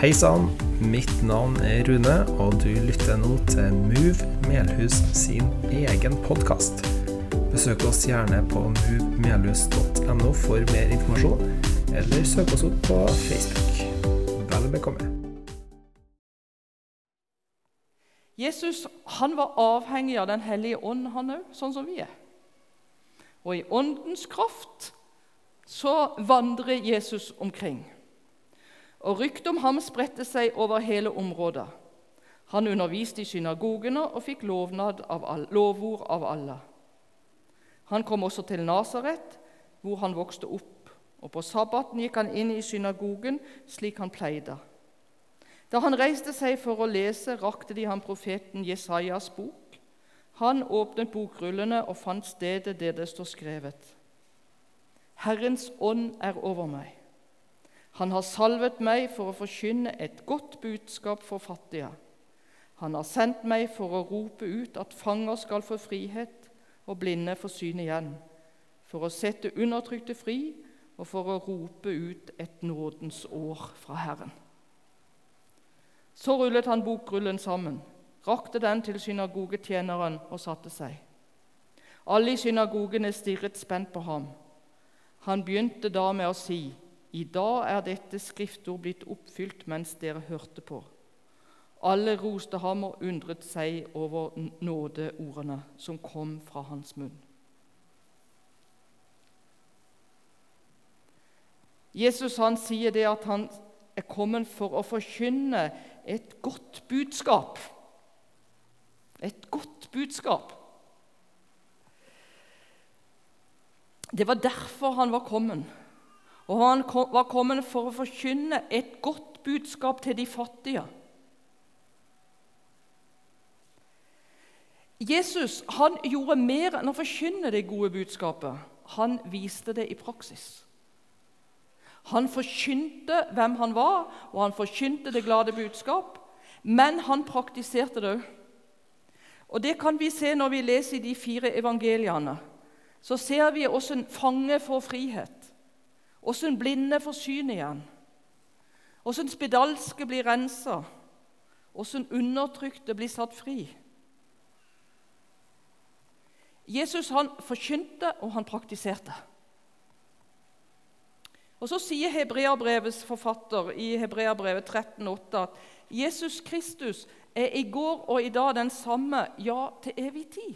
Hei sann, mitt navn er Rune, og du lytter nå til Move Melhus sin egen podkast. Besøk oss gjerne på movemelhus.no for mer informasjon, eller søk oss opp på Facebook. Vel bekomme. Jesus han var avhengig av Den hellige ånd, han òg, sånn som vi er. Og i åndens kraft så vandrer Jesus omkring. Og Ryktet om ham spredte seg over hele området. Han underviste i synagogene og fikk av all, lovord av alle. Han kom også til Nasaret, hvor han vokste opp. Og På sabbaten gikk han inn i synagogen slik han pleide. Da han reiste seg for å lese, rakte de ham profeten Jesajas bok. Han åpnet bokrullene og fant stedet der det står skrevet. Herrens ånd er over meg. Han har salvet meg for å forkynne et godt budskap for fattige. Han har sendt meg for å rope ut at fanger skal få frihet og blinde få syn igjen, for å sette undertrykte fri og for å rope ut et nådens år fra Herren. Så rullet han bokrullen sammen, rakte den til synagogetjeneren og satte seg. Alle i synagogene stirret spent på ham. Han begynte da med å si:" I dag er dette skriftord blitt oppfylt mens dere hørte på. Alle roste ham og undret seg over nådeordene som kom fra hans munn. Jesus han sier det at han er kommet for å forkynne et godt budskap. Et godt budskap. Det var derfor han var kommet. Og han var kommet for å forkynne et godt budskap til de fattige. Jesus han gjorde mer enn å forkynne det gode budskapet. Han viste det i praksis. Han forkynte hvem han var, og han forkynte det glade budskap, men han praktiserte det òg. Og Det kan vi se når vi leser i de fire evangeliene. Så ser vi hvordan fange får frihet. Åssen blinde får syn igjen. Åssen spedalske blir rensa. Åssen undertrykte blir satt fri. Jesus han forkynte, og han praktiserte. Og Så sier Hebreabrevets forfatter i Hebreabrevet 13,8 at Jesus Kristus er i går og i dag den samme, ja, til evig tid.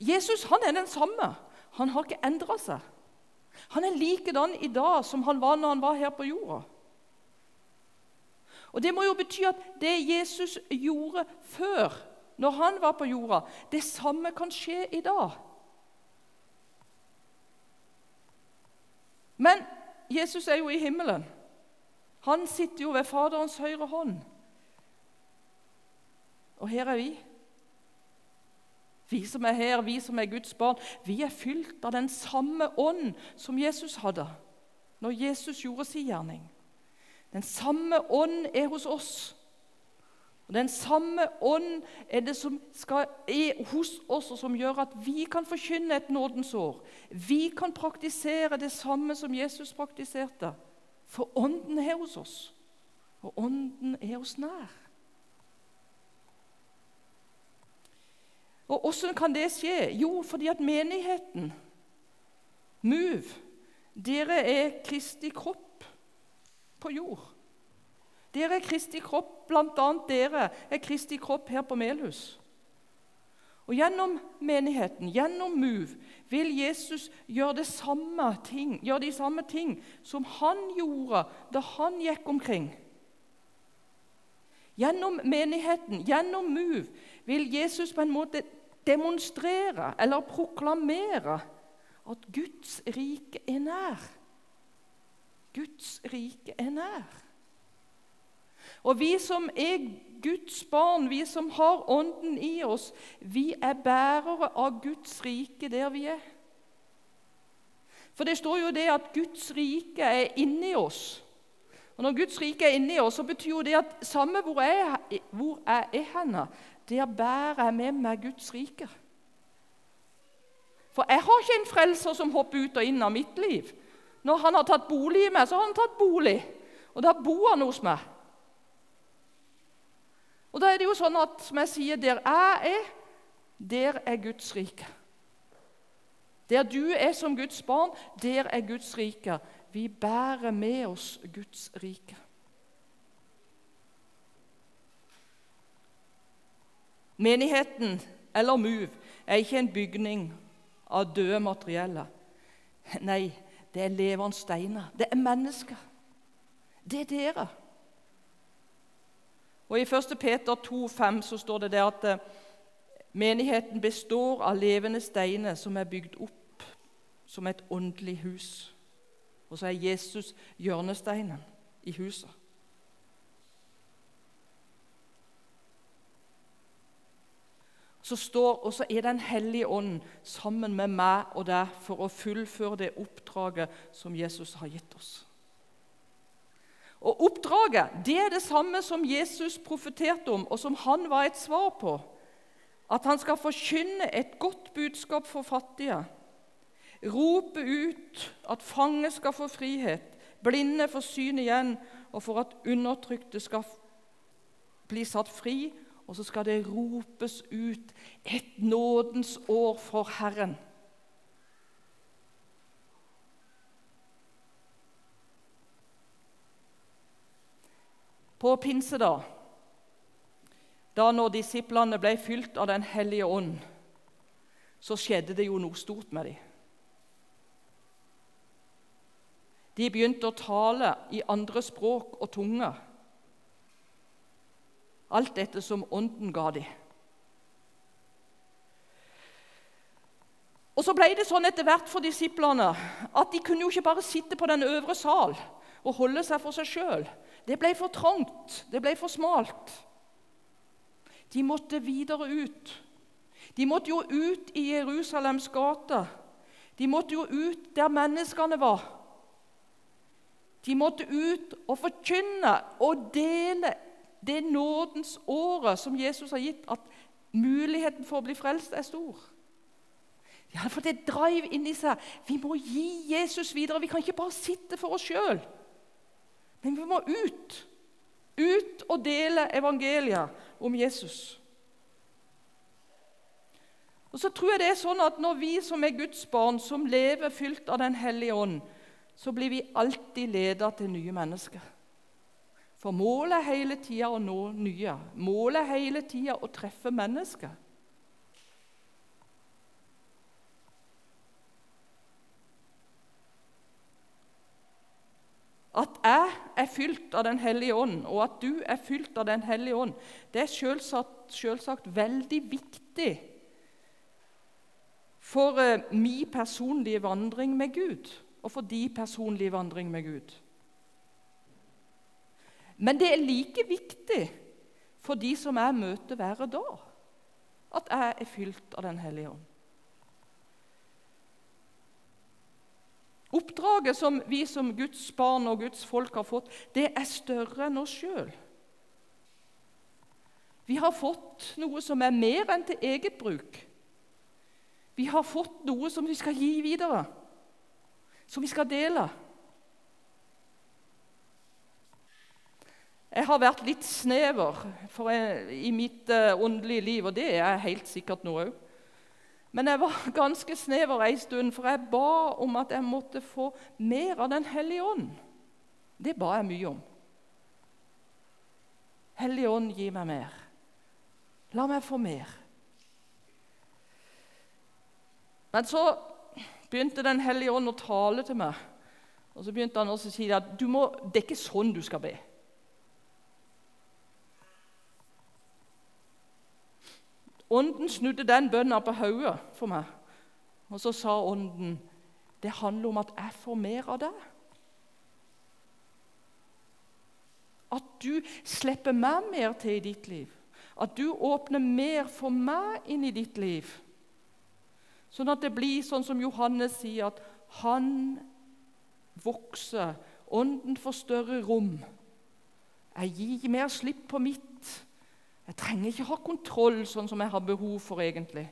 Jesus han er den samme. Han har ikke endra seg. Han er likedan i dag som han var når han var her på jorda. Og Det må jo bety at det Jesus gjorde før, når han var på jorda, det samme kan skje i dag. Men Jesus er jo i himmelen. Han sitter jo ved Faderens høyre hånd. Og her er vi. Vi som er her, vi som er Guds barn, vi er fylt av den samme ånd som Jesus hadde når Jesus gjorde sin gjerning. Den samme ånd er hos oss. Og Den samme ånd er det som skal, er hos oss, og som gjør at vi kan forkynne et nådens år. Vi kan praktisere det samme som Jesus praktiserte. For ånden er hos oss, og ånden er oss nær. Og Hvordan kan det skje? Jo, fordi at menigheten, Move, dere er Kristi kropp på jord. Dere er Kristi kropp, bl.a. dere er Kristi kropp her på Melhus. Og Gjennom menigheten, gjennom Move, vil Jesus gjøre, ting, gjøre de samme ting som han gjorde da han gikk omkring. Gjennom menigheten, gjennom Move, vil Jesus på en måte demonstrere eller proklamere at Guds rike er nær. Guds rike er nær. Og vi som er Guds barn, vi som har Ånden i oss, vi er bærere av Guds rike der vi er. For det står jo det at Guds rike er inni oss. Og Når Guds rike er inni oss, så betyr jo det at samme hvor jeg, hvor jeg er henne, der bærer jeg med meg Guds rike. For jeg har ikke en frelser som hopper ut og inn av mitt liv. Når han har tatt bolig i meg, så har han tatt bolig. Og da bor han hos meg. Og da er det jo sånn at som jeg sier, der jeg er, der er Guds rike. Der du er som Guds barn, der er Guds rike. Vi bærer med oss Guds rike. Menigheten, eller MUV, er ikke en bygning av døde materielle. Nei, det er levende steiner. Det er mennesker. Det er dere. Og I 1. Peter 2, 5, så står det der at eh, menigheten består av levende steiner som er bygd opp som et åndelig hus. Og så er Jesus hjørnesteinen i huset. Så står, og så er Den hellige ånd sammen med meg og deg for å fullføre det oppdraget som Jesus har gitt oss. Og Oppdraget det er det samme som Jesus profeterte om, og som han var et svar på. At han skal forkynne et godt budskap for fattige. Rope ut at fange skal få frihet, blinde får syn igjen, og for at undertrykte skal bli satt fri. Og så skal det ropes ut et nådens år for Herren. På pinsedag, da når disiplene ble fylt av Den hellige ånd, så skjedde det jo noe stort med dem. De begynte å tale i andre språk og tunger. Alt dette som Ånden ga dem. Og Så ble det sånn etter hvert for disiplene at de kunne jo ikke bare sitte på den øvre sal og holde seg for seg sjøl. Det ble for trangt, det ble for smalt. De måtte videre ut. De måtte jo ut i Jerusalems gater. De måtte jo ut der menneskene var. De måtte ut og forkynne og dele det nådens året som Jesus har gitt, at muligheten for å bli frelst er stor. De hadde fått et drive inni seg. Vi må gi Jesus videre. Vi kan ikke bare sitte for oss sjøl. Men vi må ut. Ut og dele evangeliet om Jesus. Og så tror jeg det er sånn at Når vi som er Guds barn, som lever fylt av Den hellige ånd, så blir vi alltid leda til nye mennesker. For målet er hele tida å nå nye. Målet er hele tida å treffe mennesker. At jeg er fylt av Den hellige ånd, og at du er fylt av Den hellige ånd, det er selvsagt, selvsagt veldig viktig for uh, min personlige vandring med Gud, og for din personlige vandring med Gud. Men det er like viktig for de som jeg møter hver dag, at jeg er fylt av Den hellige ånd. Oppdraget som vi som Guds barn og Guds folk har fått, det er større enn oss sjøl. Vi har fått noe som er mer enn til eget bruk. Vi har fått noe som vi skal gi videre, som vi skal dele. Jeg har vært litt snever i mitt uh, åndelige liv, og det er jeg helt sikkert nå òg. Men jeg var ganske snever ei stund, for jeg ba om at jeg måtte få mer av Den hellige ånd. Det ba jeg mye om. Hellige ånd, gi meg mer. La meg få mer. Men så begynte Den hellige ånd å tale til meg. Og så begynte han også å si at må, det er ikke sånn du skal be. Ånden snudde den bønna på hodet for meg. Og så sa Ånden det handler om at jeg får mer av det. At du slipper meg mer til i ditt liv. At du åpner mer for meg inn i ditt liv. Sånn at det blir sånn som Johannes sier, at han vokser, ånden får større rom. Jeg gir mer slipp på mitt jeg trenger ikke ha kontroll sånn som jeg har behov for egentlig.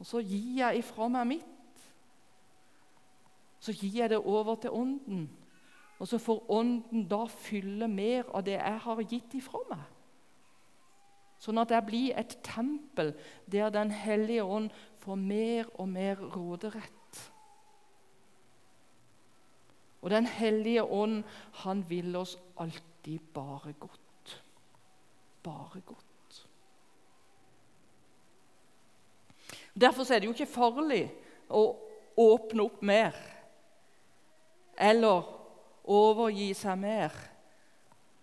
Og så gir jeg ifra meg mitt. Så gir jeg det over til Ånden. Og så får Ånden da fylle mer av det jeg har gitt ifra meg. Sånn at jeg blir et tempel der Den hellige ånd får mer og mer råderett. Og Den hellige ånd, han vil oss alltid bare godt. Bare godt. Derfor er det jo ikke farlig å åpne opp mer eller overgi seg mer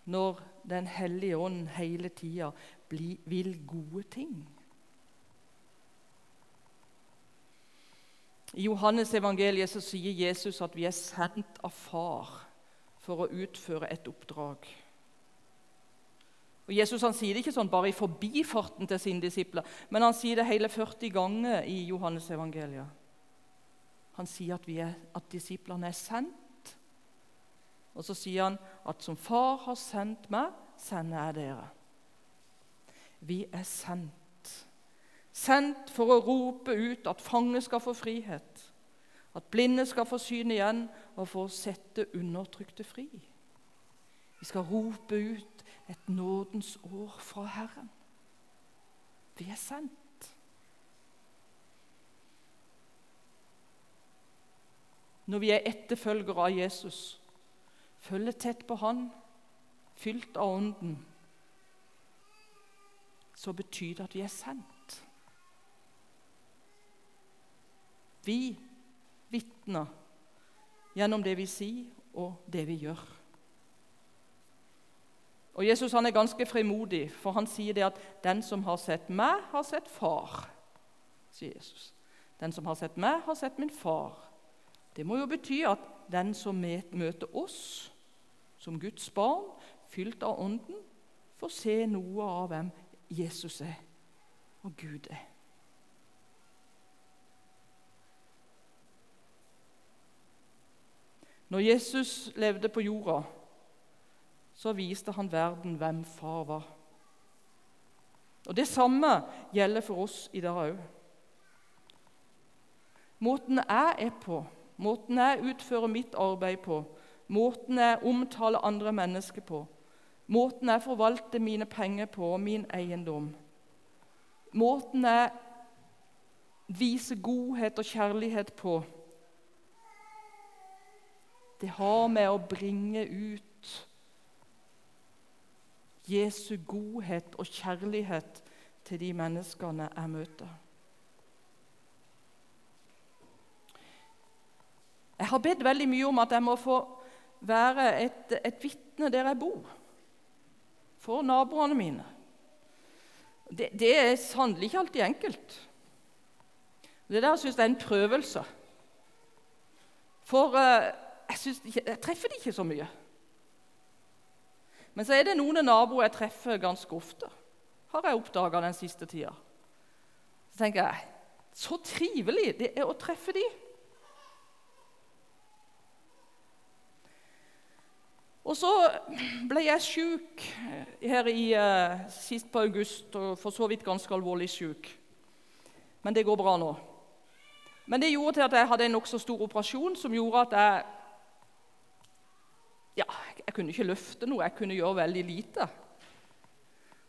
når Den hellige ånd hele tida vil gode ting. I Johannes evangeliet så sier Jesus at vi er sendt av Far for å utføre et oppdrag. Og Jesus han sier det ikke sånn bare i forbifarten til sine disipler, men han sier det hele 40 ganger i Johannes evangeliet. Han sier at, er, at disiplene er sendt og så sier han at som Far har sendt meg, sender jeg dere. Vi er sendt. Sendt for å rope ut at fange skal få frihet, at blinde skal få syn igjen, og for å sette undertrykte fri. Vi skal rope ut et nådens år fra Herren. Vi er sendt. Når vi er etterfølgere av Jesus, følger tett på Han, fylt av Ånden, så betyr det at vi er sendt. Vi vitner gjennom det vi sier, og det vi gjør. Og Jesus han er ganske frimodig, for han sier det at 'den som har sett meg, har sett far'. sier Jesus. 'Den som har sett meg, har sett min far'. Det må jo bety at den som møter oss som Guds barn, fylt av Ånden, får se noe av hvem Jesus er og Gud er. Når Jesus levde på jorda, så viste han verden hvem far var. Og Det samme gjelder for oss i dag òg. Måten jeg er på, måten jeg utfører mitt arbeid på, måten jeg omtaler andre mennesker på, måten jeg forvalter mine penger på og min eiendom, måten jeg viser godhet og kjærlighet på Det har med å bringe ut Jesu godhet og kjærlighet til de menneskene jeg møter. Jeg har bedt veldig mye om at jeg må få være et, et vitne der jeg bor, for naboene mine. Det, det er sannelig ikke alltid enkelt. Det der syns jeg er en prøvelse. For uh, jeg, synes, jeg treffer de ikke så mye. Men så er det noen naboer jeg treffer ganske ofte, har jeg oppdaga den siste tida. Så tenker jeg så trivelig det er å treffe dem. Og så ble jeg sjuk her i, uh, sist på august, og for så vidt ganske alvorlig sjuk. Men det går bra nå. Men det gjorde til at jeg hadde en nokså stor operasjon som gjorde at jeg ja, jeg kunne ikke løfte noe, jeg kunne gjøre veldig lite.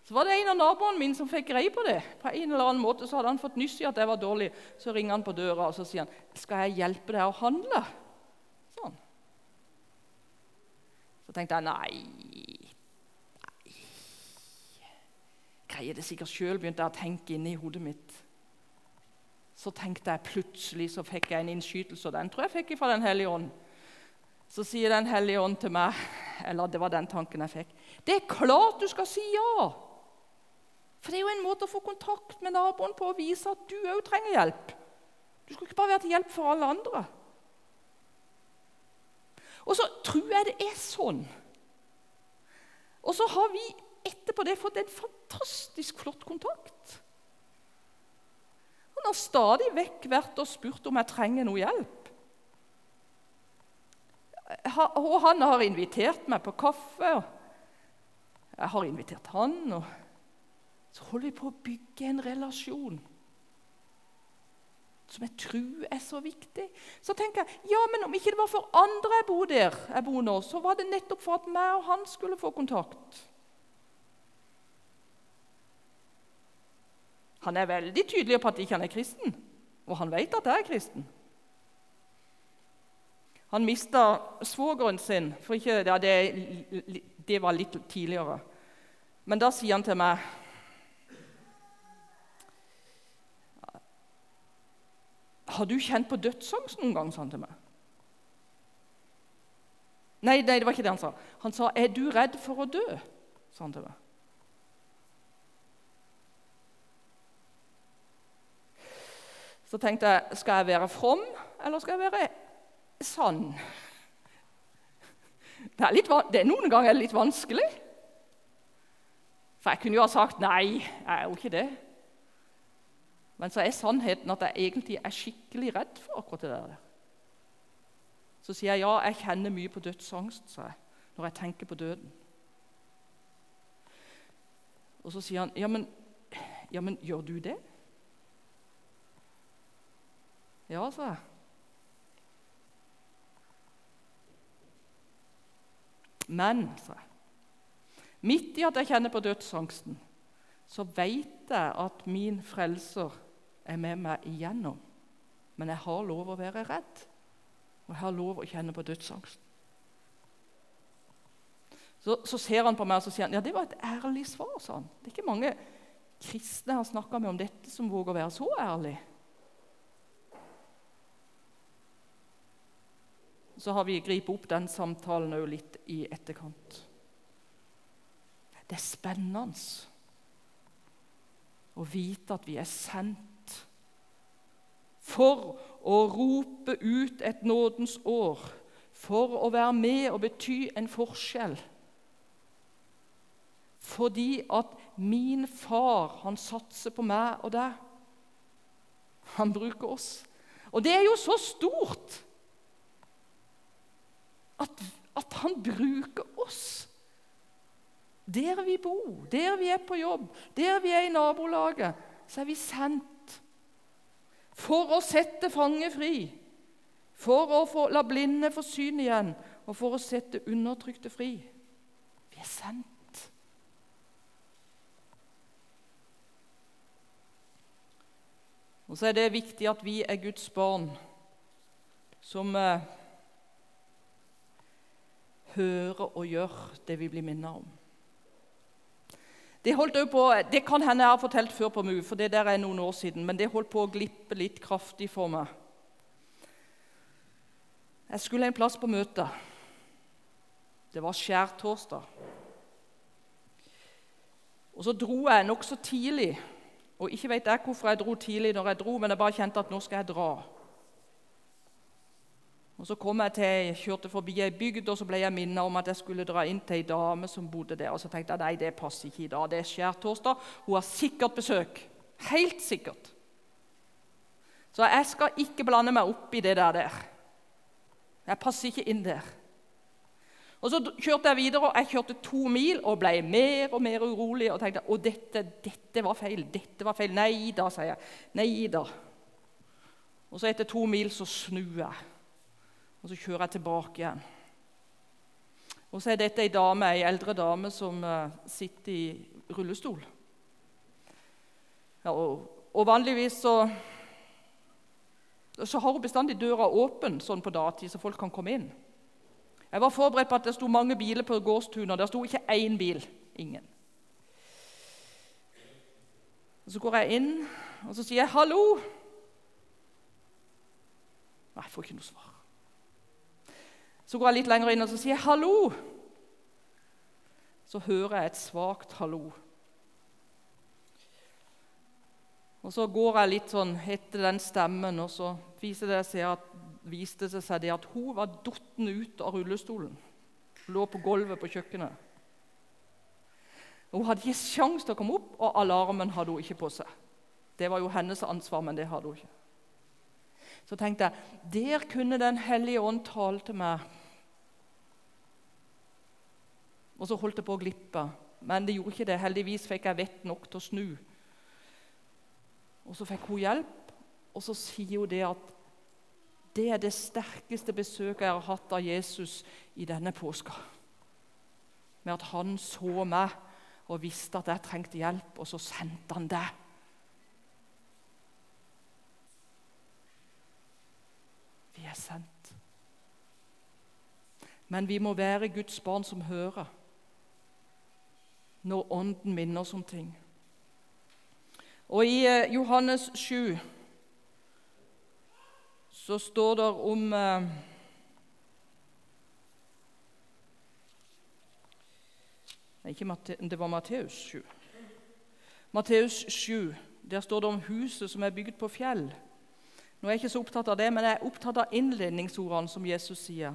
Så var det en av naboene mine som fikk greie på det. På en eller annen måte så hadde han fått nyss i at jeg var dårlig. Så ringer han på døra og så sier han, 'Skal jeg hjelpe deg å handle?' Sånn. Så tenkte jeg nei, nei. Greier det sikkert sjøl, begynte jeg å tenke inni hodet mitt. Så tenkte jeg plutselig så fikk jeg en innskytelse, og den tror jeg fikk fra Den hellige ånd. Så sier Den hellige ånd til meg, eller det var den tanken jeg fikk Det er klart du skal si ja! For det er jo en måte å få kontakt med naboen på og vise at du òg trenger hjelp. Du skal ikke bare være til hjelp for alle andre. Og så tror jeg det er sånn. Og så har vi etterpå det fått en fantastisk flott kontakt. Han har stadig vekk vært og spurt om jeg trenger noe hjelp. Og han har invitert meg på kaffe. og Jeg har invitert han. og Så holder vi på å bygge en relasjon. som jeg tror er så viktig. Så tenker jeg ja, men om ikke det var for andre jeg bor der, jeg bor nå, så var det nettopp for at meg og han skulle få kontakt. Han er veldig tydelig på at ikke han er kristen, og han vet at jeg er kristen. Han mista svogeren sin for ikke, ja, det, det var litt tidligere. Men da sier han til meg Har du kjent på dødsangst noen gang? sa han til meg. Nei, nei, det var ikke det han sa. Han sa, 'Er du redd for å dø?' sa han til meg. Så tenkte jeg, skal jeg være from, eller skal jeg være sann? Det er, litt, det er noen ganger litt vanskelig. For jeg kunne jo ha sagt nei, jeg er jo ikke det. Men så er sannheten at jeg egentlig er skikkelig redd for akkurat det der. Så sier jeg ja, jeg kjenner mye på dødsangst sa jeg, når jeg tenker på døden. Og så sier han ja men, ja, men gjør du det? Ja, sa jeg. Men, midt i at jeg kjenner på dødsangsten, så veit jeg at min frelser er med meg igjennom. Men jeg har lov å være redd, og jeg har lov å kjenne på dødsangsten. Så, så, ser han på meg og sier han, ja, det var et ærlig svar. sa han. Det er ikke mange kristne har snakka med om dette, som våger å være så ærlig. Så har vi gripet opp den samtalen òg litt i etterkant. Det er spennende å vite at vi er sendt for å rope ut et nådens år, for å være med og bety en forskjell. Fordi at min far, han satser på meg og deg. Han bruker oss. Og det er jo så stort at, at han bruker oss. Der vi bor, der vi er på jobb, der vi er i nabolaget, så er vi sendt for å sette fange fri, for å få, la blinde få syn igjen, og for å sette undertrykte fri. Vi er sendt. Og så er det viktig at vi er Guds barn som eh, hører og gjør det vi blir minnet om. Det, på, det, kan hende jeg har fortalt før på MU, for det der er noen år siden, men det holdt på å glippe litt kraftig for meg. Jeg skulle en plass på møte. Det var skjærtorsdag. Og så dro jeg nokså tidlig. Og Ikke vet jeg hvorfor jeg dro tidlig, når jeg dro, men jeg bare kjente at nå skal jeg dra. Og Så kom jeg til, kjørte forbi ei bygd, og så ble jeg minnet om at jeg skulle dra inn til ei dame som bodde der. Og Så tenkte jeg nei, det passer ikke i dag. Det er skjærtorsdag. Hun har sikkert besøk. Helt sikkert. Så jeg skal ikke blande meg opp i det der. Jeg passer ikke inn der. Og Så kjørte jeg videre, og jeg kjørte to mil og ble mer og mer urolig. Og tenkte at dette, dette var feil. dette var feil. Nei da, sier jeg. Nei da. Og så etter to mil så snur jeg. Og så kjører jeg tilbake igjen. Og så er dette ei dame, ei eldre dame som uh, sitter i rullestol. Ja, og, og, vanligvis så, så har hun bestandig døra åpen sånn på datid, så folk kan komme inn. Jeg var forberedt på at det sto mange biler på gårdstunet, og der sto ikke én bil. Ingen. Og Så går jeg inn, og så sier jeg 'hallo'. Nei, jeg får ikke noe svar. Så går jeg litt lenger inn og sier 'hallo'. Så hører jeg et svakt 'hallo'. Og Så går jeg litt sånn etter den stemmen, og så viser det seg at, viste det seg det at hun var datt ut av rullestolen. Lå på gulvet på kjøkkenet. Hun hadde ikke sjanse til å komme opp, og alarmen hadde hun ikke på seg. Det var jo hennes ansvar, men det hadde hun ikke. Så tenkte jeg der kunne Den hellige ånd tale til meg og så holdt det på å glippe. Men det gjorde ikke det. Heldigvis fikk jeg vett nok til å snu. Og så fikk hun hjelp, Og så sier hun det at det er det sterkeste besøket jeg har hatt av Jesus i denne påska. Med at han så meg og visste at jeg trengte hjelp, og så sendte han det. Vi er sendt. Men vi må være Guds barn som hører når Ånden minner oss om ting. Og I eh, Johannes 7 så står det om eh, det var Matteus 7. Matteus 7, Der står det om huset som er bygd på fjell. Nå er jeg ikke så opptatt av det, men jeg er opptatt av innledningsordene som Jesus sier.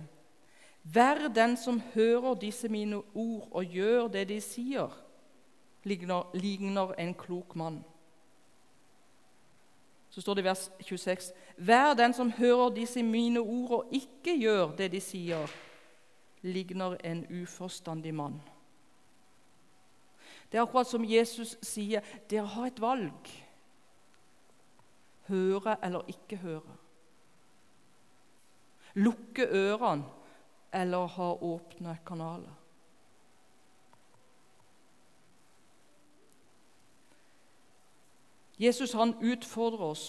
Vær den som hører disse mine ord og gjør det de sier, ligner, ligner en klok mann. Så står det i vers 26.: Vær den som hører disse mine ord og ikke gjør det de sier, ligner en uforstandig mann. Det er akkurat som Jesus sier, dere har et valg. Høre eller ikke høre. Lukke ørene eller ha åpne kanaler. Jesus han utfordrer oss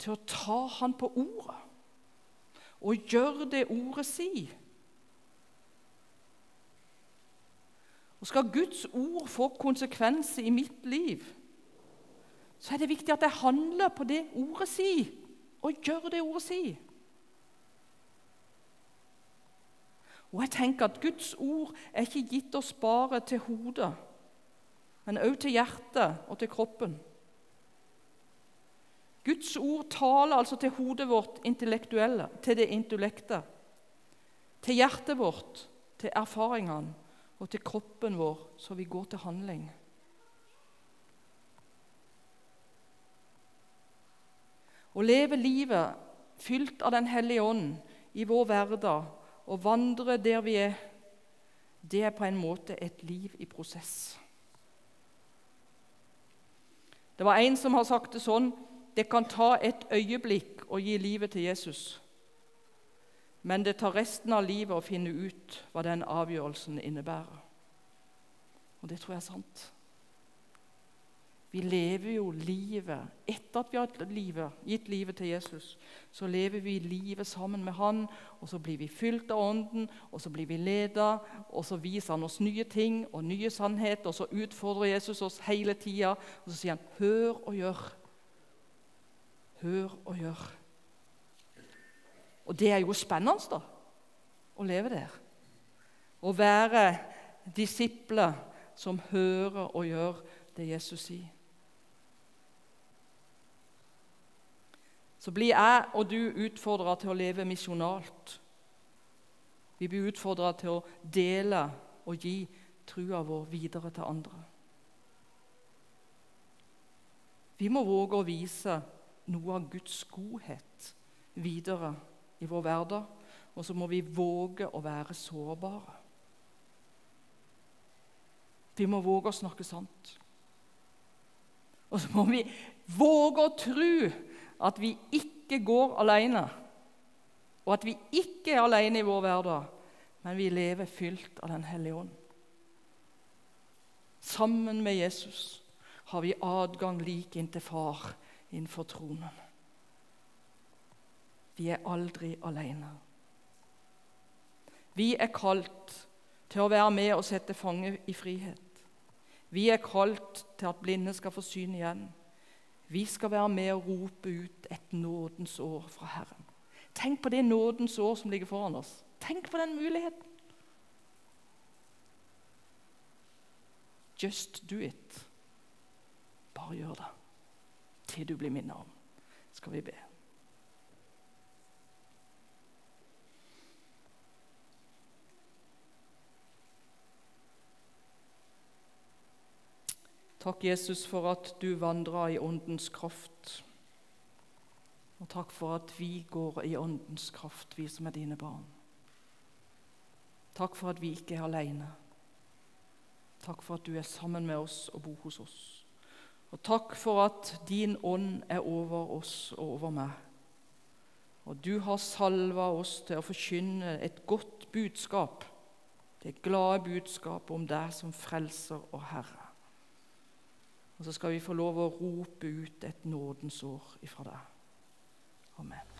til å ta han på ordet og gjøre det ordet sier. Og Skal Guds ord få konsekvenser i mitt liv, så er det viktig at jeg handler på det ordet sier, og gjør det ordet sier. Og jeg tenker at Guds ord er ikke gitt oss bare til hodet, men også til hjertet og til kroppen. Guds ord taler altså til hodet vårt intellektuelle, til det intellekte, til hjertet vårt, til erfaringene og til kroppen vår, så vi går til handling. Å leve livet fylt av Den hellige ånd i vår hverdag og vandre der vi er, det er på en måte et liv i prosess. Det var en som har sagt det sånn det kan ta et øyeblikk å gi livet til Jesus, men det tar resten av livet å finne ut hva den avgjørelsen innebærer. Og det tror jeg er sant. Vi lever jo livet etter at vi har livet, gitt livet til Jesus. Så lever vi livet sammen med Han, og så blir vi fylt av Ånden, og så blir vi ledet, og så viser Han oss nye ting og nye sannheter, og så utfordrer Jesus oss hele tida, og så sier Han 'hør og gjør'. Hør og gjør. Og det er jo spennende, da, å leve der. Å være disipler som hører og gjør det Jesus sier. Så blir jeg og du utfordra til å leve misjonalt. Vi blir utfordra til å dele og gi trua vår videre til andre. Vi må våge å vise noe av Guds godhet videre i vår hverdag. Og så må vi våge å være sårbare. Vi må våge å snakke sant. Og så må vi våge å tro at vi ikke går alene, og at vi ikke er alene i vår hverdag, men vi lever fylt av Den hellige ånd. Sammen med Jesus har vi adgang lik inntil Far innenfor tronen. Vi er aldri alene. Vi er kalt til å være med og sette fange i frihet. Vi er kalt til at blinde skal få syn igjen. Vi skal være med og rope ut et nådens år fra Herren. Tenk på det nådens år som ligger foran oss. Tenk på den muligheten. Just do it. Bare gjør det til du blir minnet om. Skal vi be. Takk, Jesus, for at du vandrer i Åndens kraft. Og takk for at vi går i Åndens kraft, vi som er dine barn. Takk for at vi ikke er alene. Takk for at du er sammen med oss og bor hos oss. Og takk for at din ånd er over oss og over meg. Og du har salva oss til å forkynne et godt budskap, det glade budskapet om deg som frelser og Herre. Og så skal vi få lov å rope ut et nådens ord ifra deg. Amen.